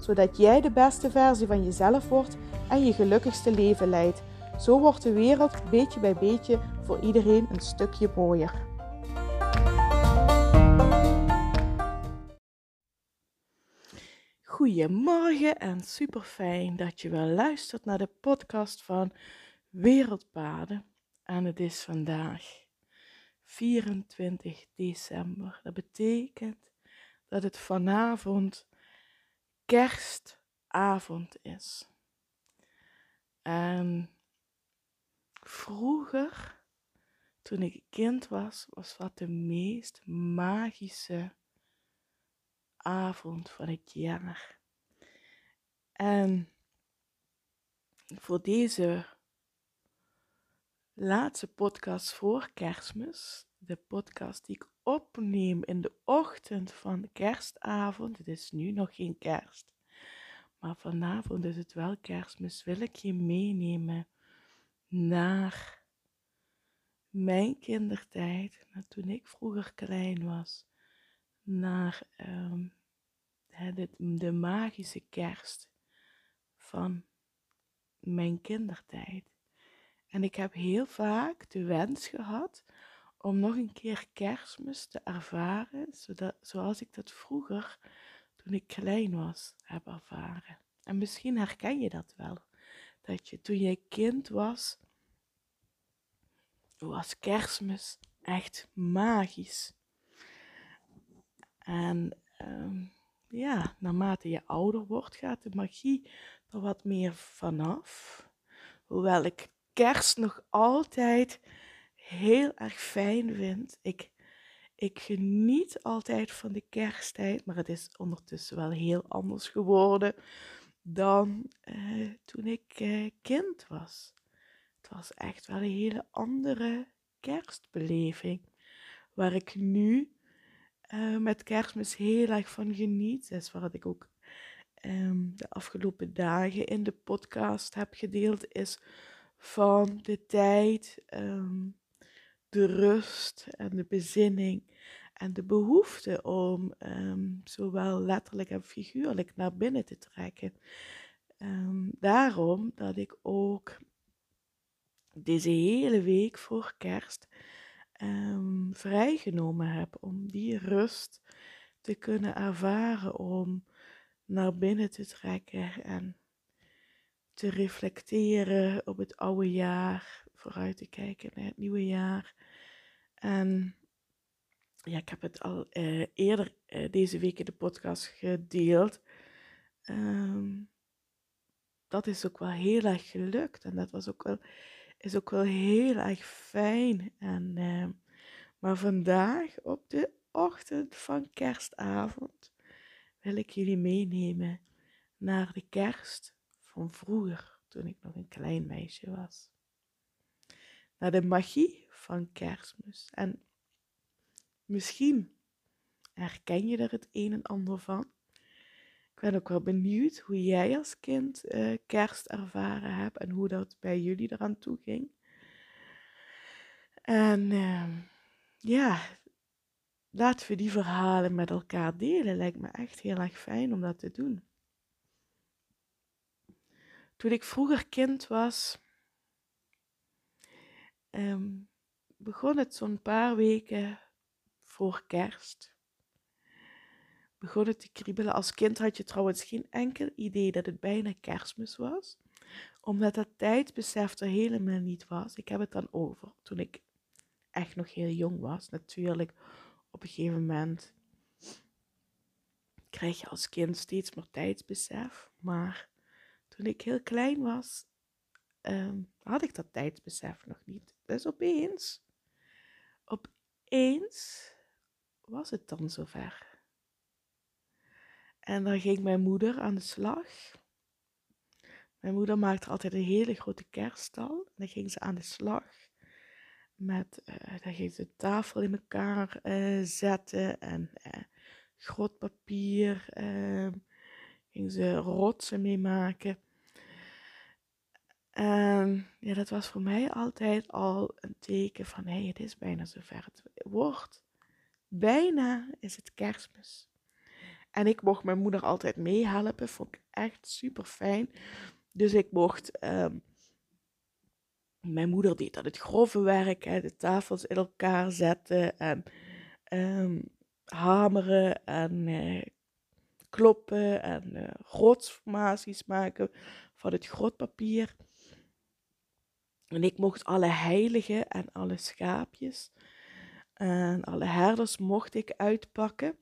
zodat jij de beste versie van jezelf wordt en je gelukkigste leven leidt. Zo wordt de wereld beetje bij beetje voor iedereen een stukje mooier. Goedemorgen en super fijn dat je wel luistert naar de podcast van Wereldpaden. En het is vandaag 24 december. Dat betekent dat het vanavond kerstavond is. En vroeger, toen ik kind was, was dat de meest magische avond van het jaar. En voor deze laatste podcast voor kerstmis, de podcast die ik opneem in de ochtend van kerstavond, het is nu nog geen kerst, maar vanavond is het wel kerstmis, wil ik je meenemen naar mijn kindertijd, naar toen ik vroeger klein was, naar de, de magische kerst van mijn kindertijd. En ik heb heel vaak de wens gehad om nog een keer kerstmis te ervaren, zodat, zoals ik dat vroeger, toen ik klein was, heb ervaren. En misschien herken je dat wel. Dat je toen je kind was, was kerstmis echt magisch. En um, ja, naarmate je ouder wordt, gaat de magie er wat meer vanaf. Hoewel ik kerst nog altijd heel erg fijn vind. Ik, ik geniet altijd van de kersttijd, maar het is ondertussen wel heel anders geworden dan uh, toen ik uh, kind was. Het was echt wel een hele andere kerstbeleving, waar ik nu uh, met kerstmis heel erg van geniet. Dat is wat ik ook um, de afgelopen dagen in de podcast heb gedeeld, is van de tijd, um, de rust en de bezinning en de behoefte om um, zowel letterlijk en figuurlijk naar binnen te trekken. Um, daarom dat ik ook deze hele week voor kerst um, vrijgenomen heb om die rust te kunnen ervaren, om naar binnen te trekken en te reflecteren op het oude jaar, vooruit te kijken naar het nieuwe jaar. En ja, ik heb het al uh, eerder uh, deze week in de podcast gedeeld. Um, dat is ook wel heel erg gelukt en dat was ook wel, is ook wel heel erg fijn. En, uh, maar vandaag, op de ochtend van kerstavond, wil ik jullie meenemen naar de kerst van vroeger, toen ik nog een klein meisje was. Naar de magie van kerstmis. En misschien herken je er het een en ander van. Ik ben ook wel benieuwd hoe jij als kind uh, kerst ervaren hebt en hoe dat bij jullie eraan toe ging. En uh, ja, laten we die verhalen met elkaar delen. Lijkt me echt heel erg fijn om dat te doen. Toen ik vroeger kind was, um, begon het zo'n paar weken voor kerst. Begon het te kriebelen. Als kind had je trouwens geen enkel idee dat het bijna kerstmis was, omdat dat tijdsbesef er helemaal niet was. Ik heb het dan over toen ik echt nog heel jong was. Natuurlijk, op een gegeven moment krijg je als kind steeds meer tijdsbesef, maar toen ik heel klein was, um, had ik dat tijdsbesef nog niet. Dus opeens, opeens was het dan zover. En dan ging mijn moeder aan de slag Mijn moeder maakte altijd een hele grote kerststal. En dan ging ze aan de slag. Met, uh, dan ging ze de tafel in elkaar uh, zetten. En uh, groot papier. Ehm, ging ze rotsen mee maken. En ja, dat was voor mij altijd al een teken van, hé, hey, het is bijna zover. Het wordt, bijna is het kerstmis. En ik mocht mijn moeder altijd meehelpen, vond ik echt super fijn. Dus ik mocht, um, mijn moeder deed dat het grove werk, hè, de tafels in elkaar zetten en um, hameren en uh, kloppen en uh, rotsformaties maken van het grotpapier. En ik mocht alle heiligen en alle schaapjes en alle herders mocht ik uitpakken.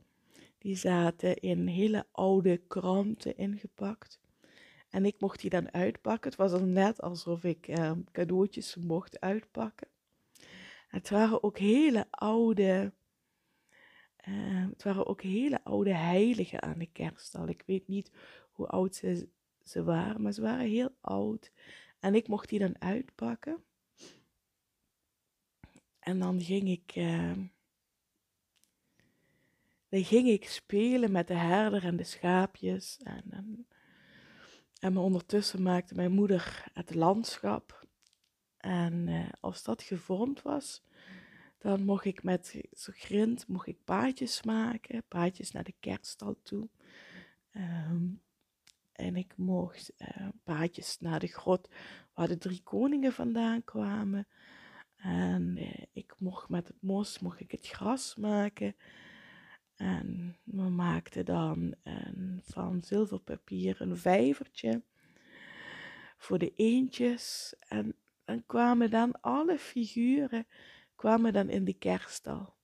Die zaten in hele oude kranten ingepakt. En ik mocht die dan uitpakken. Het was dan net alsof ik eh, cadeautjes mocht uitpakken. Het waren ook hele oude, uh, het waren ook hele oude heiligen aan de kerststal. Ik weet niet hoe oud ze, ze waren, maar ze waren heel oud. En ik mocht die dan uitpakken. En dan ging ik, uh, dan ging ik spelen met de herder en de schaapjes. En, en, en ondertussen maakte mijn moeder het landschap. En uh, als dat gevormd was, dan mocht ik met zo'n grind mocht ik paadjes maken, paadjes naar de kerststal toe. Um, en ik mocht uh, paadjes naar de grot waar de drie koningen vandaan kwamen. En uh, ik mocht met het mos mocht ik het gras maken. En we maakten dan een, van zilverpapier een vijvertje voor de eendjes. En dan kwamen dan alle figuren kwamen dan in de kerststal.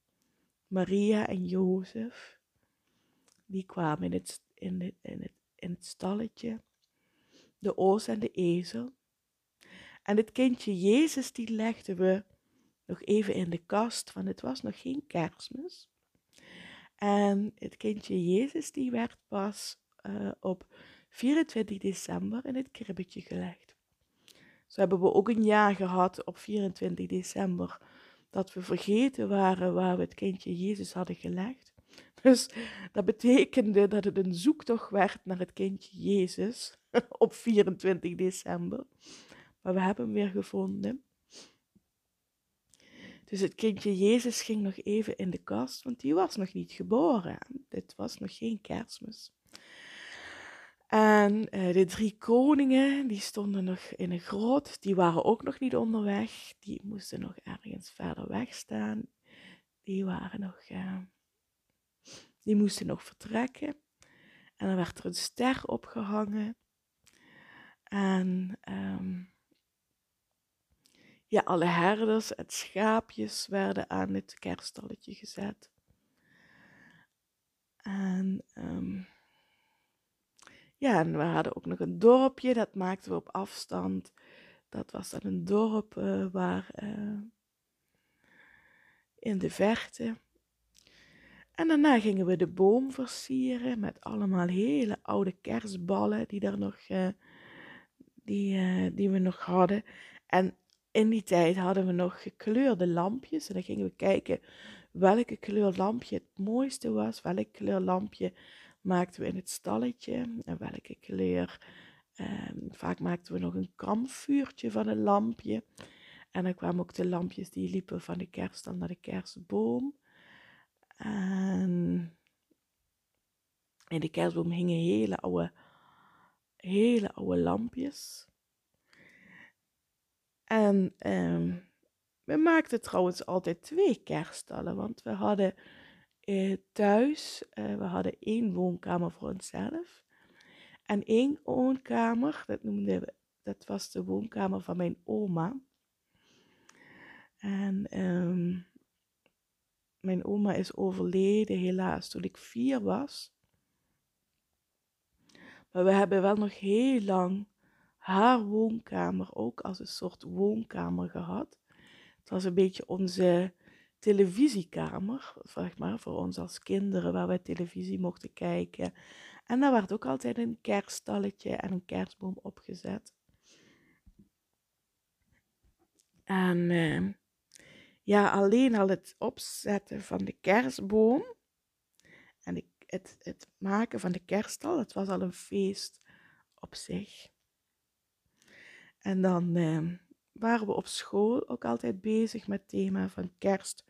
Maria en Jozef, die kwamen in het, in het, in het in het stalletje, de oos en de ezel. En het kindje Jezus, die legden we nog even in de kast, want het was nog geen kerstmis. En het kindje Jezus, die werd pas uh, op 24 december in het kribbetje gelegd. Zo hebben we ook een jaar gehad op 24 december dat we vergeten waren waar we het kindje Jezus hadden gelegd. Dus dat betekende dat het een zoektocht werd naar het kindje Jezus op 24 december. Maar we hebben hem weer gevonden. Dus het kindje Jezus ging nog even in de kast, want die was nog niet geboren. Dit was nog geen kerstmis. En uh, de drie koningen, die stonden nog in een grot, die waren ook nog niet onderweg. Die moesten nog ergens verder weg staan. Die waren nog... Die moesten nog vertrekken. En dan werd er een ster opgehangen. En um, ja, alle herders en schaapjes werden aan het kerststalletje gezet. En um, ja, en we hadden ook nog een dorpje, dat maakten we op afstand. Dat was dan een dorp uh, waar uh, in de verte. En daarna gingen we de boom versieren met allemaal hele oude kerstballen die, er nog, uh, die, uh, die we nog hadden. En in die tijd hadden we nog gekleurde lampjes. En dan gingen we kijken welke kleur lampje het mooiste was. Welke kleur lampje maakten we in het stalletje. En welke kleur. Um, vaak maakten we nog een kampvuurtje van een lampje. En dan kwamen ook de lampjes die liepen van de kerst naar de kerstboom. En in de kerstboom hingen hele oude, hele oude lampjes. En um, we maakten trouwens altijd twee kerststallen, want we hadden uh, thuis, uh, we hadden één woonkamer voor onszelf. En één woonkamer, dat noemden we, dat was de woonkamer van mijn oma. En um, mijn oma is overleden, helaas, toen ik vier was. Maar we hebben wel nog heel lang haar woonkamer ook als een soort woonkamer gehad. Het was een beetje onze televisiekamer, zeg maar, voor ons als kinderen, waar wij televisie mochten kijken. En daar werd ook altijd een kerststalletje en een kerstboom opgezet. En ehm, ja, alleen al het opzetten van de kerstboom het, het maken van de kerststal, het was al een feest op zich. En dan ehm, waren we op school ook altijd bezig met het thema van kerst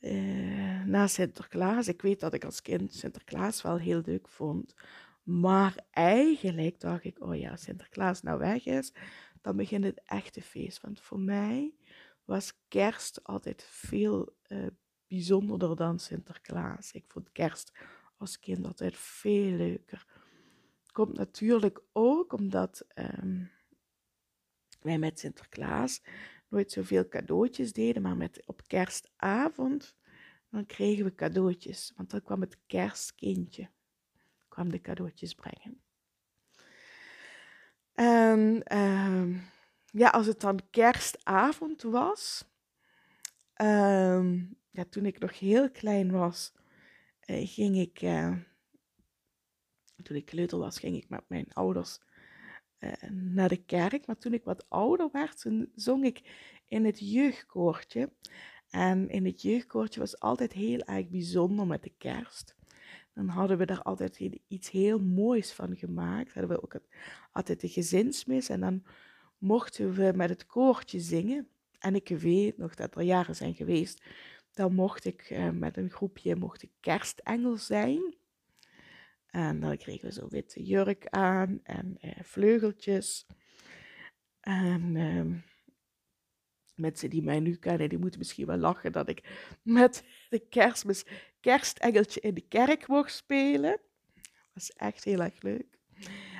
uh, na Sinterklaas. Ik weet dat ik als kind Sinterklaas wel heel leuk vond. Maar eigenlijk dacht ik, oh ja, Sinterklaas nou weg is, dan begint het echte feest. Want voor mij was kerst altijd veel uh, bijzonderder dan Sinterklaas. Ik vond kerst als kind altijd veel leuker. Komt natuurlijk ook omdat um, wij met Sinterklaas nooit zoveel cadeautjes deden, maar met, op kerstavond dan kregen we cadeautjes. Want dan kwam het kerstkindje, kwam de cadeautjes brengen. En ehm, ja, als het dan kerstavond was, um, ja, toen ik nog heel klein was, ging ik, uh, toen ik kleuter was, ging ik met mijn ouders uh, naar de kerk. Maar toen ik wat ouder werd, zong ik in het jeugdkoortje. En in het jeugdkoortje was altijd heel erg bijzonder met de kerst. Dan hadden we daar altijd iets heel moois van gemaakt. Hadden we ook altijd de gezinsmis en dan mochten we met het koortje zingen. En ik weet nog dat er jaren zijn geweest, dan mocht ik eh, met een groepje mocht ik kerstengel zijn. En dan kregen we zo'n witte jurk aan en eh, vleugeltjes. En uh, mensen die mij nu kennen, die moeten misschien wel lachen dat ik met de kerstmis kerstengeltje in de kerk mocht spelen. Was echt heel erg leuk.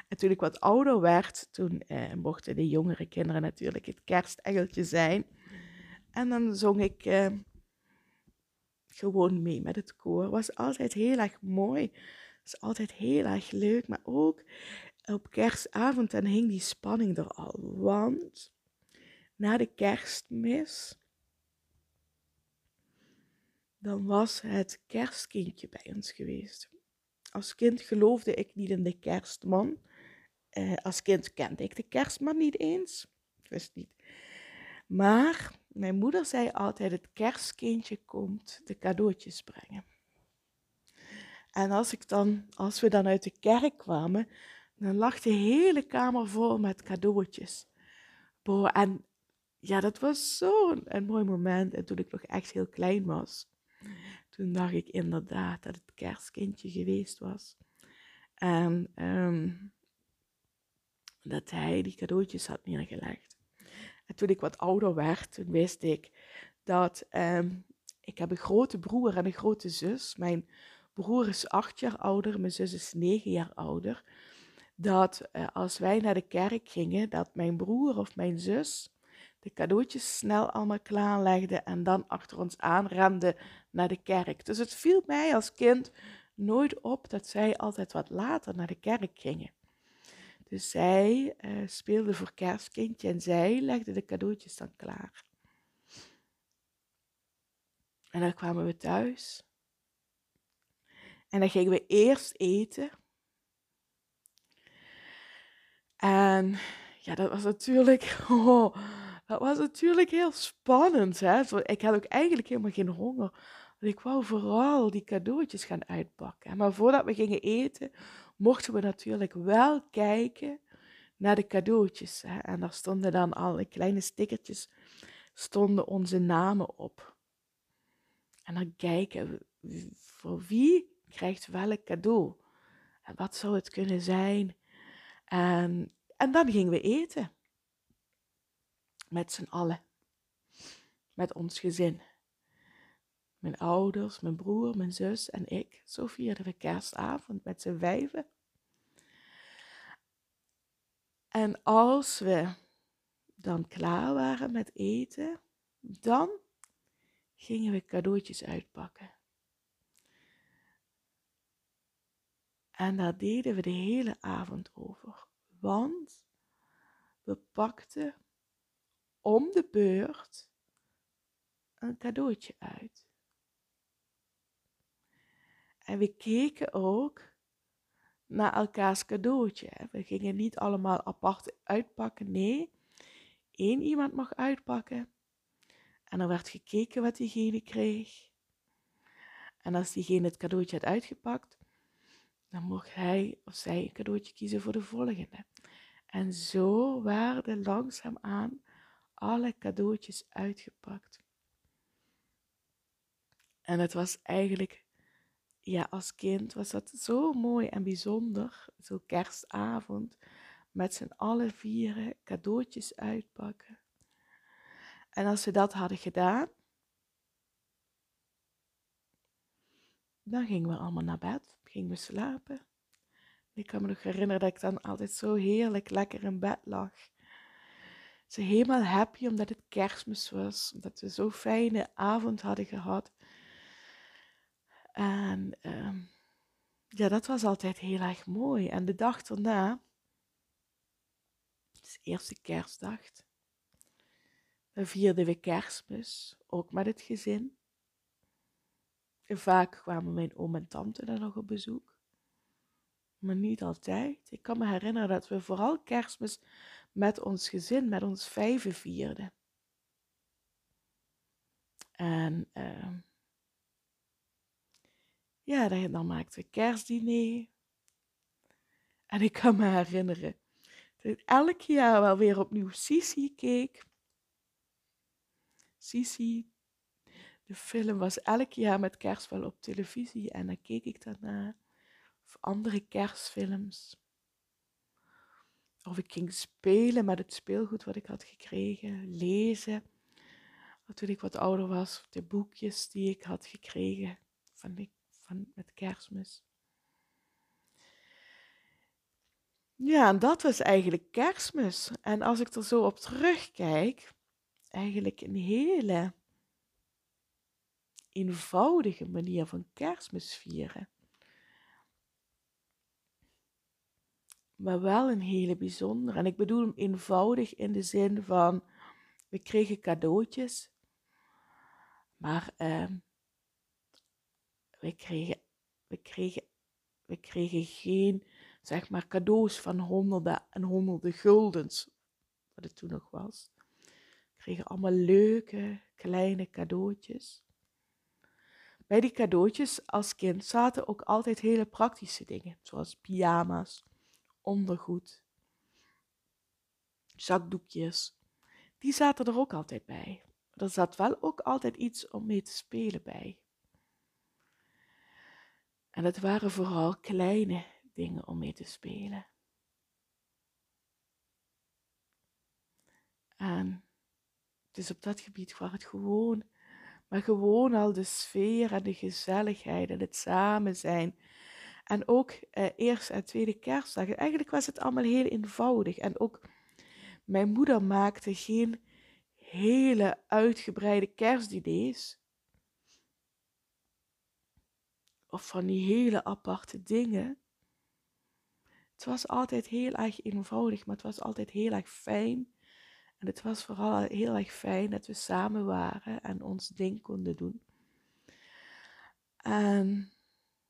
En toen ik wat ouder werd, toen eh, mochten de jongere kinderen natuurlijk het kerstengeltje zijn. En dan zong ik gewoon mee met het koor. Was altijd heel erg mooi. Was altijd heel erg leuk. Maar ook op kerstavond, dan hing die spanning er al. Want na de kerstmis, dan was het kerstkindje bij ons geweest. Als kind geloofde ik niet in de kerstman. Eh, als kind kende ik de kerstman niet eens. Ik wist niet. Maar mijn moeder zei altijd: het kerstkindje komt de cadeautjes brengen. En als, ik dan, als we dan uit de kerk kwamen, dan lag de hele kamer vol met cadeautjes. En ja, dat was zo'n mooi moment. En toen ik nog echt heel klein was, toen dacht ik inderdaad dat het kerstkindje geweest was. En ehm, dat hij die cadeautjes had neergelegd. En toen ik wat ouder werd, toen wist ik dat um, ik heb een grote broer en een grote zus. Mijn broer is acht jaar ouder, mijn zus is negen jaar ouder. Dat uh, als wij naar de kerk gingen, dat mijn broer of mijn zus de cadeautjes snel allemaal klaarlegde en dan achter ons aanrende naar de kerk. Dus het viel mij als kind nooit op dat zij altijd wat later naar de kerk gingen. Dus zij uh, speelde voor kerstkindje en zij legde de cadeautjes dan klaar. En dan kwamen we thuis. En dan gingen we eerst eten. En ja, dat was natuurlijk. Oh, dat was natuurlijk heel spannend. Hè? Ik had ook eigenlijk helemaal geen honger. Want ik wou vooral die cadeautjes gaan uitpakken. Maar voordat we gingen eten, mochten we natuurlijk wel kijken naar de cadeautjes. Hè? En daar stonden dan alle kleine stickertjes, stonden onze namen op. En dan kijken, voor wie krijgt welk cadeau? En wat zou het kunnen zijn? En, en dan gingen we eten met z'n allen. Met ons gezin. Mijn ouders, mijn broer, mijn zus en ik. Zo vierden we kerstavond met z'n vijven. En als we dan klaar waren met eten, dan gingen we cadeautjes uitpakken. En daar deden we de hele avond over. Want we pakten om de beurt een cadeautje uit. En we keken ook naar elkaars cadeautje. We gingen niet allemaal apart uitpakken. Nee, één iemand mag uitpakken. En er werd gekeken wat diegene kreeg. En als diegene het cadeautje had uitgepakt, dan mocht hij of zij een cadeautje kiezen voor de volgende. En zo werden langzaamaan alle cadeautjes uitgepakt. En het was eigenlijk, ja, als kind was dat zo mooi en bijzonder, zo kerstavond, met z'n allen vieren cadeautjes uitpakken. En als we dat hadden gedaan, dan gingen we allemaal naar bed, gingen we slapen. Ik kan me nog herinneren dat ik dan altijd zo heerlijk lekker in bed lag. Ze helemaal happy omdat het kerstmis was, omdat we zo'n fijne avond hadden gehad. En ehm, ja, dat was altijd heel erg mooi. En de dag daarna, de eerste kerstdag, dan vierden we kerstmis, ook met het gezin. En vaak kwamen mijn oom en tante dan nog op bezoek. Maar niet altijd. Ik kan me herinneren dat we vooral kerstmis met ons gezin, met ons vijven vierden. En uh, ja, dan maakten we kerstdiner. En ik kan me herinneren dat ik elk jaar wel weer opnieuw Sisi keek. Sisi, de film was elk jaar met kerst wel op televisie en dan keek ik daarna. Of andere kerstfilms. Of ik ging spelen met het speelgoed wat ik had gekregen, lezen. Toen ik wat ouder was, de boekjes die ik had gekregen van, de, van met kerstmis. Ja, en dat was eigenlijk kerstmis. En als ik er zo op terugkijk, eigenlijk een hele eenvoudige manier van kerstmis vieren. Maar wel een hele bijzondere. En ik bedoel hem eenvoudig in de zin van, we kregen cadeautjes, maar uh, we, kregen, we, kregen, we kregen geen, zeg maar, cadeaus van honderden en honderden guldens, wat het toen nog was kregen allemaal leuke kleine cadeautjes. Bij die cadeautjes als kind zaten ook altijd hele praktische dingen, zoals pyjama's, ondergoed, zakdoekjes. Die zaten er ook altijd bij. Er zat wel ook altijd iets om mee te spelen bij. En het waren vooral kleine dingen om mee te spelen. En dus op dat gebied waar het gewoon, maar gewoon al de sfeer en de gezelligheid en het samen zijn. En ook eh, eerste en tweede kerstdag. Eigenlijk was het allemaal heel eenvoudig. En ook mijn moeder maakte geen hele uitgebreide kerstdiners. Of van die hele aparte dingen. Het was altijd heel erg eenvoudig, maar het was altijd heel erg fijn. En het was vooral heel erg fijn dat we samen waren en ons ding konden doen. En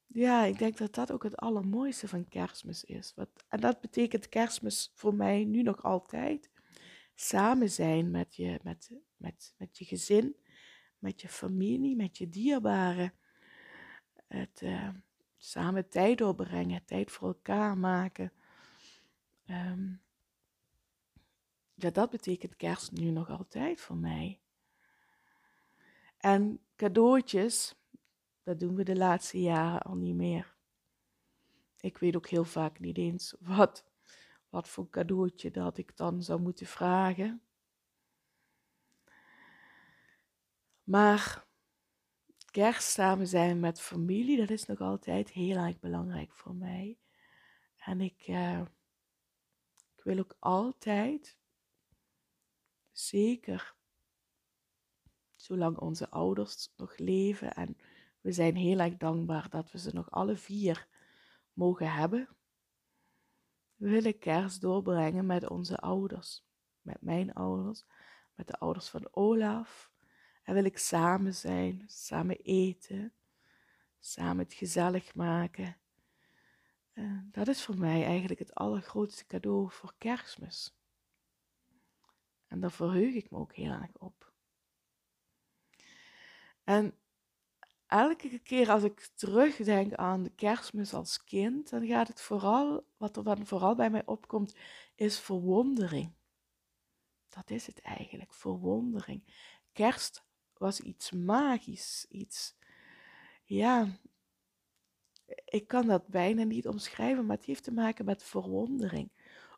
ja, ik denk dat dat ook het allermooiste van kerstmis is. Wat, en dat betekent kerstmis voor mij nu nog altijd. Samen zijn met je, met, met, met je gezin, met je familie, met je dierbaren. Het uh, samen tijd doorbrengen, tijd voor elkaar maken. Um, ja, dat betekent kerst nu nog altijd voor mij. En cadeautjes, dat doen we de laatste jaren al niet meer. Ik weet ook heel vaak niet eens wat, wat voor cadeautje dat ik dan zou moeten vragen. Maar kerst samen zijn met familie, dat is nog altijd heel erg belangrijk voor mij. En ik, uh, ik wil ook altijd Zeker zolang onze ouders nog leven en we zijn heel erg dankbaar dat we ze nog alle vier mogen hebben. We willen kerst doorbrengen met onze ouders, met mijn ouders, met de ouders van Olaf. En wil ik samen zijn, samen eten, samen het gezellig maken. Uh, dat is voor mij eigenlijk het allergrootste cadeau voor kerstmis. En daar verheug ik me ook heel erg op. En elke keer als ik terugdenk aan de kerstmis als kind, dan gaat het vooral, wat er dan vooral bij mij opkomt, is verwondering. Dat is het eigenlijk, verwondering. Kerst was iets magisch, iets, ja, ik kan dat bijna niet omschrijven, maar het heeft te maken met verwondering.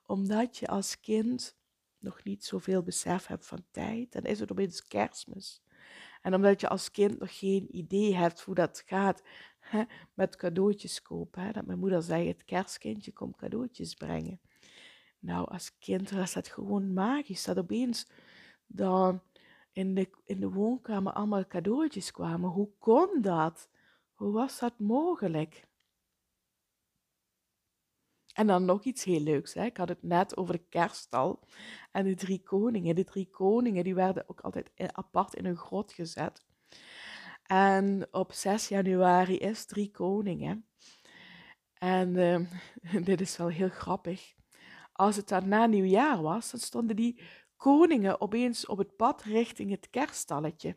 Omdat je als kind nog niet zoveel besef hebt van tijd, dan is het opeens kerstmis. En omdat je als kind nog geen idee hebt hoe dat gaat met cadeautjes kopen. Dat mijn moeder zei, het kerstkindje komt cadeautjes brengen. Nou, als kind was dat gewoon magisch. Dat opeens dan in de, in de woonkamer allemaal cadeautjes kwamen. Hoe kon dat? Hoe was dat mogelijk? En dan nog iets heel leuks. Hè? Ik had het net over de kerststal en de drie koningen. De drie koningen die werden ook altijd apart in een grot gezet. En op 6 januari is drie koningen. En uh, dit is wel heel grappig. Als het dan na nieuwjaar was, dan stonden die koningen opeens op het pad richting het kerststalletje.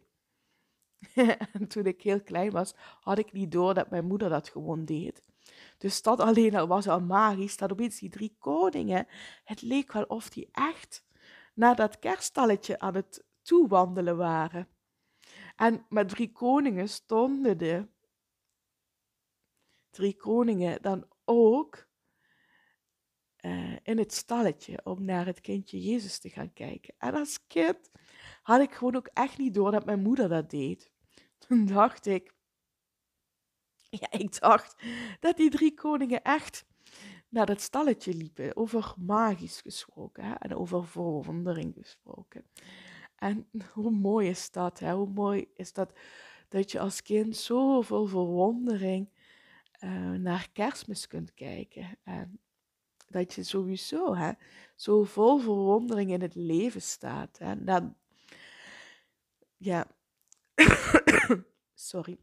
en toen ik heel klein was, had ik niet door dat mijn moeder dat gewoon deed. Dus dat alleen al was al magisch, dat opeens die drie koningen, het leek wel of die echt naar dat kerststalletje aan het toewandelen waren. En met drie koningen stonden de drie koningen dan ook uh, in het stalletje om naar het kindje Jezus te gaan kijken. En als kind had ik gewoon ook echt niet door dat mijn moeder dat deed. Toen dacht ik, ja, ik dacht dat die drie koningen echt naar dat stalletje liepen. Over magisch gesproken hè? en over verwondering gesproken. En hoe mooi is dat? Hè? Hoe mooi is dat dat je als kind zo vol verwondering uh, naar kerstmis kunt kijken. En dat je sowieso hè, zo vol verwondering in het leven staat. En dan, ja, sorry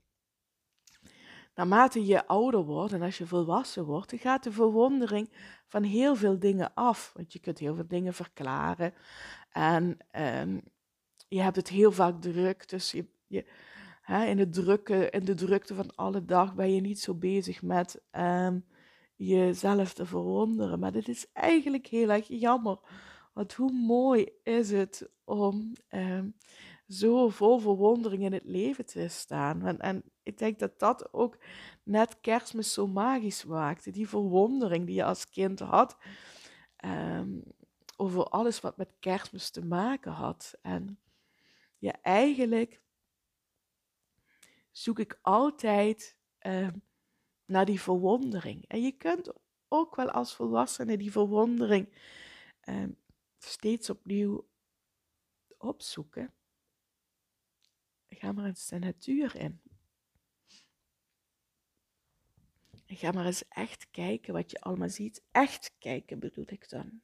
naarmate je ouder wordt en als je volwassen wordt, dan gaat de verwondering van heel veel dingen af. Want je kunt heel veel dingen verklaren. En um, je hebt het heel vaak druk. Dus je, je, hè, in, de drukke, in de drukte van alle dag ben je niet zo bezig met um, jezelf te verwonderen. Maar dit is eigenlijk heel erg jammer. Want hoe mooi is het om um, zo vol verwondering in het leven te staan. En, en ik denk dat dat ook net kerstmis zo magisch maakte. Die verwondering die je als kind had um, over alles wat met kerstmis te maken had. En ja, eigenlijk zoek ik altijd um, naar die verwondering. En je kunt ook wel als volwassene die verwondering um, steeds opnieuw opzoeken. Ga maar eens de natuur in. Ga maar eens echt kijken wat je allemaal ziet. Echt kijken bedoel ik dan.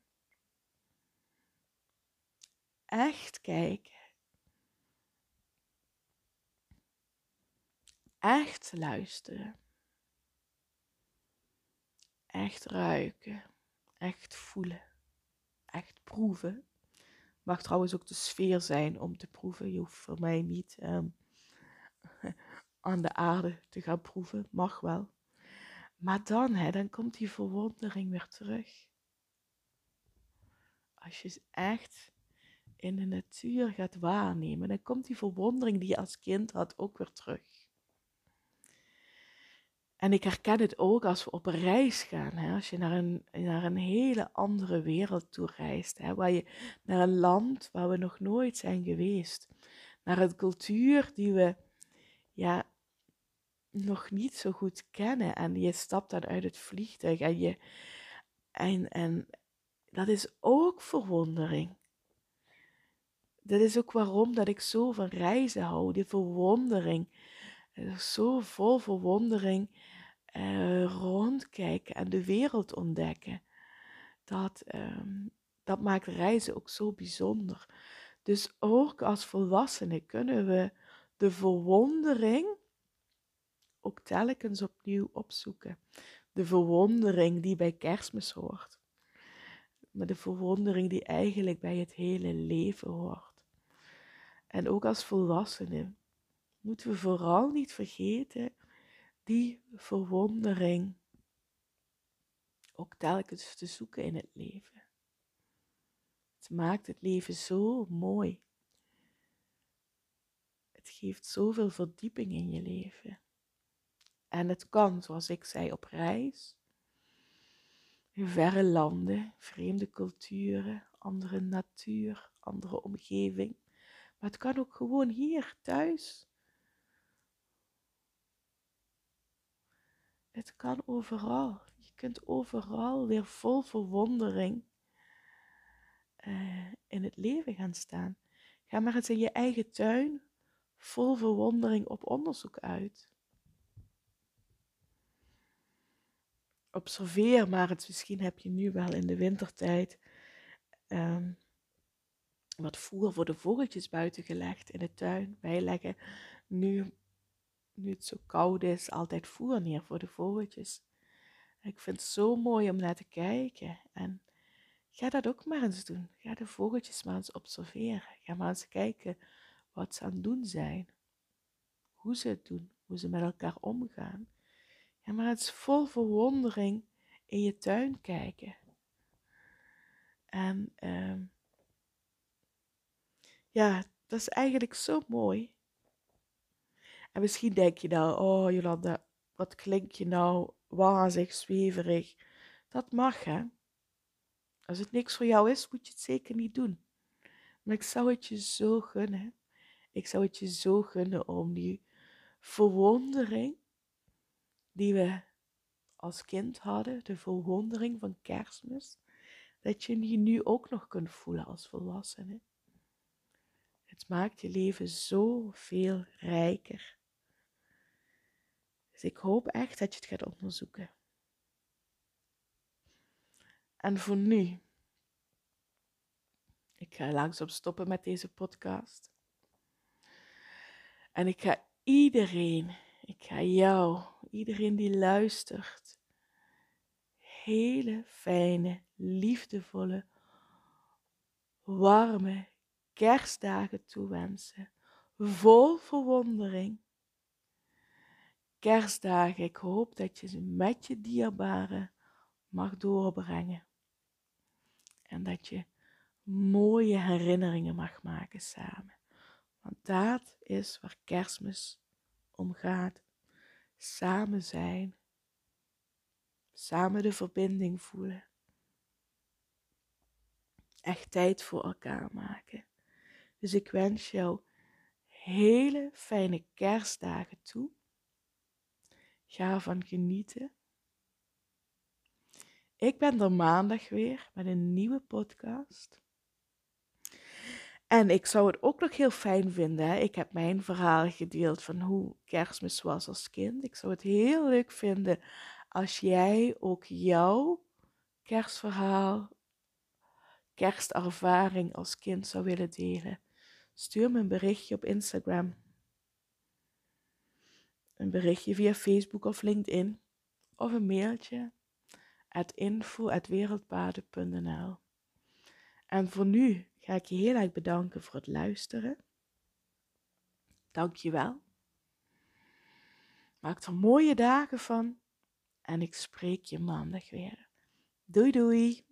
Echt kijken. Echt luisteren. Echt ruiken. Echt voelen. Echt proeven. Mag trouwens ook de sfeer zijn om te proeven. Je hoeft voor mij niet um, aan de aarde te gaan proeven. Mag wel. Maar dan, hè, dan komt die verwondering weer terug. Als je echt in de natuur gaat waarnemen, dan komt die verwondering die je als kind had ook weer terug. En ik herken het ook als we op reis gaan. Hè? Als je naar een, naar een hele andere wereld toe reist. Hè? Waar je, naar een land waar we nog nooit zijn geweest. Naar een cultuur die we ja, nog niet zo goed kennen. En je stapt dan uit het vliegtuig en je. En, en dat is ook verwondering. Dat is ook waarom dat ik zo van reizen hou, die verwondering. Zo vol verwondering uh, rondkijken en de wereld ontdekken. Dat, um, dat maakt reizen ook zo bijzonder. Dus ook als volwassenen kunnen we de verwondering ook telkens opnieuw opzoeken. de verwondering die bij kerstmis hoort. Maar de verwondering die eigenlijk bij het hele leven hoort. En ook als volwassenen moeten we vooral niet vergeten die verwondering ook telkens te zoeken in het leven. Het maakt het leven zo mooi. Het geeft zoveel verdieping in je leven. En het kan, zoals ik zei, op reis. In verre landen, vreemde culturen, andere natuur, andere omgeving. Maar het kan ook gewoon hier thuis. Het kan overal. Je kunt overal weer vol verwondering uh, in het leven gaan staan. Ga maar eens in je eigen tuin vol verwondering op onderzoek uit. Observeer maar eens, misschien heb je nu wel in de wintertijd um, wat voer voor de vogeltjes buiten gelegd in de tuin. Wij leggen nu, nu het zo koud is, altijd voer neer voor de vogeltjes. Ik vind het zo mooi om naar te kijken. En ga dat ook maar eens doen. Ga de vogeltjes maar eens observeren. Ga maar eens kijken wat ze aan het doen zijn. Hoe ze het doen. Hoe ze met elkaar omgaan. Ga maar eens vol verwondering in je tuin kijken. En uh, ja, dat is eigenlijk zo mooi. En misschien denk je nou, oh Jolanda, wat klinkt je nou wazig, zweverig. Dat mag, hè. Als het niks voor jou is, moet je het zeker niet doen. Maar ik zou het je zo gunnen. Ik zou het je zo gunnen om die verwondering die we als kind hadden, de verwondering van kerstmis, dat je die nu ook nog kunt voelen als volwassene. Het maakt je leven zo veel rijker. Dus ik hoop echt dat je het gaat onderzoeken. En voor nu, ik ga langzaam stoppen met deze podcast. En ik ga iedereen, ik ga jou, iedereen die luistert, hele fijne, liefdevolle, warme kerstdagen toewensen. Vol verwondering. Kerstdagen, ik hoop dat je ze met je dierbaren mag doorbrengen. En dat je mooie herinneringen mag maken samen. Want dat is waar kerstmis om gaat. Samen zijn. Samen de verbinding voelen. Echt tijd voor elkaar maken. Dus ik wens jou hele fijne kerstdagen toe. Ga ervan genieten. Ik ben er maandag weer met een nieuwe podcast. En ik zou het ook nog heel fijn vinden. Hè? Ik heb mijn verhaal gedeeld van hoe kerstmis was als kind. Ik zou het heel leuk vinden als jij ook jouw kerstverhaal, kerstervaring als kind zou willen delen. Stuur me een berichtje op Instagram een berichtje via Facebook of LinkedIn of een mailtje at info.wereldpaden.nl. En voor nu ga ik je heel erg bedanken voor het luisteren. Dank je wel. Maak er mooie dagen van en ik spreek je maandag weer. Doei doei!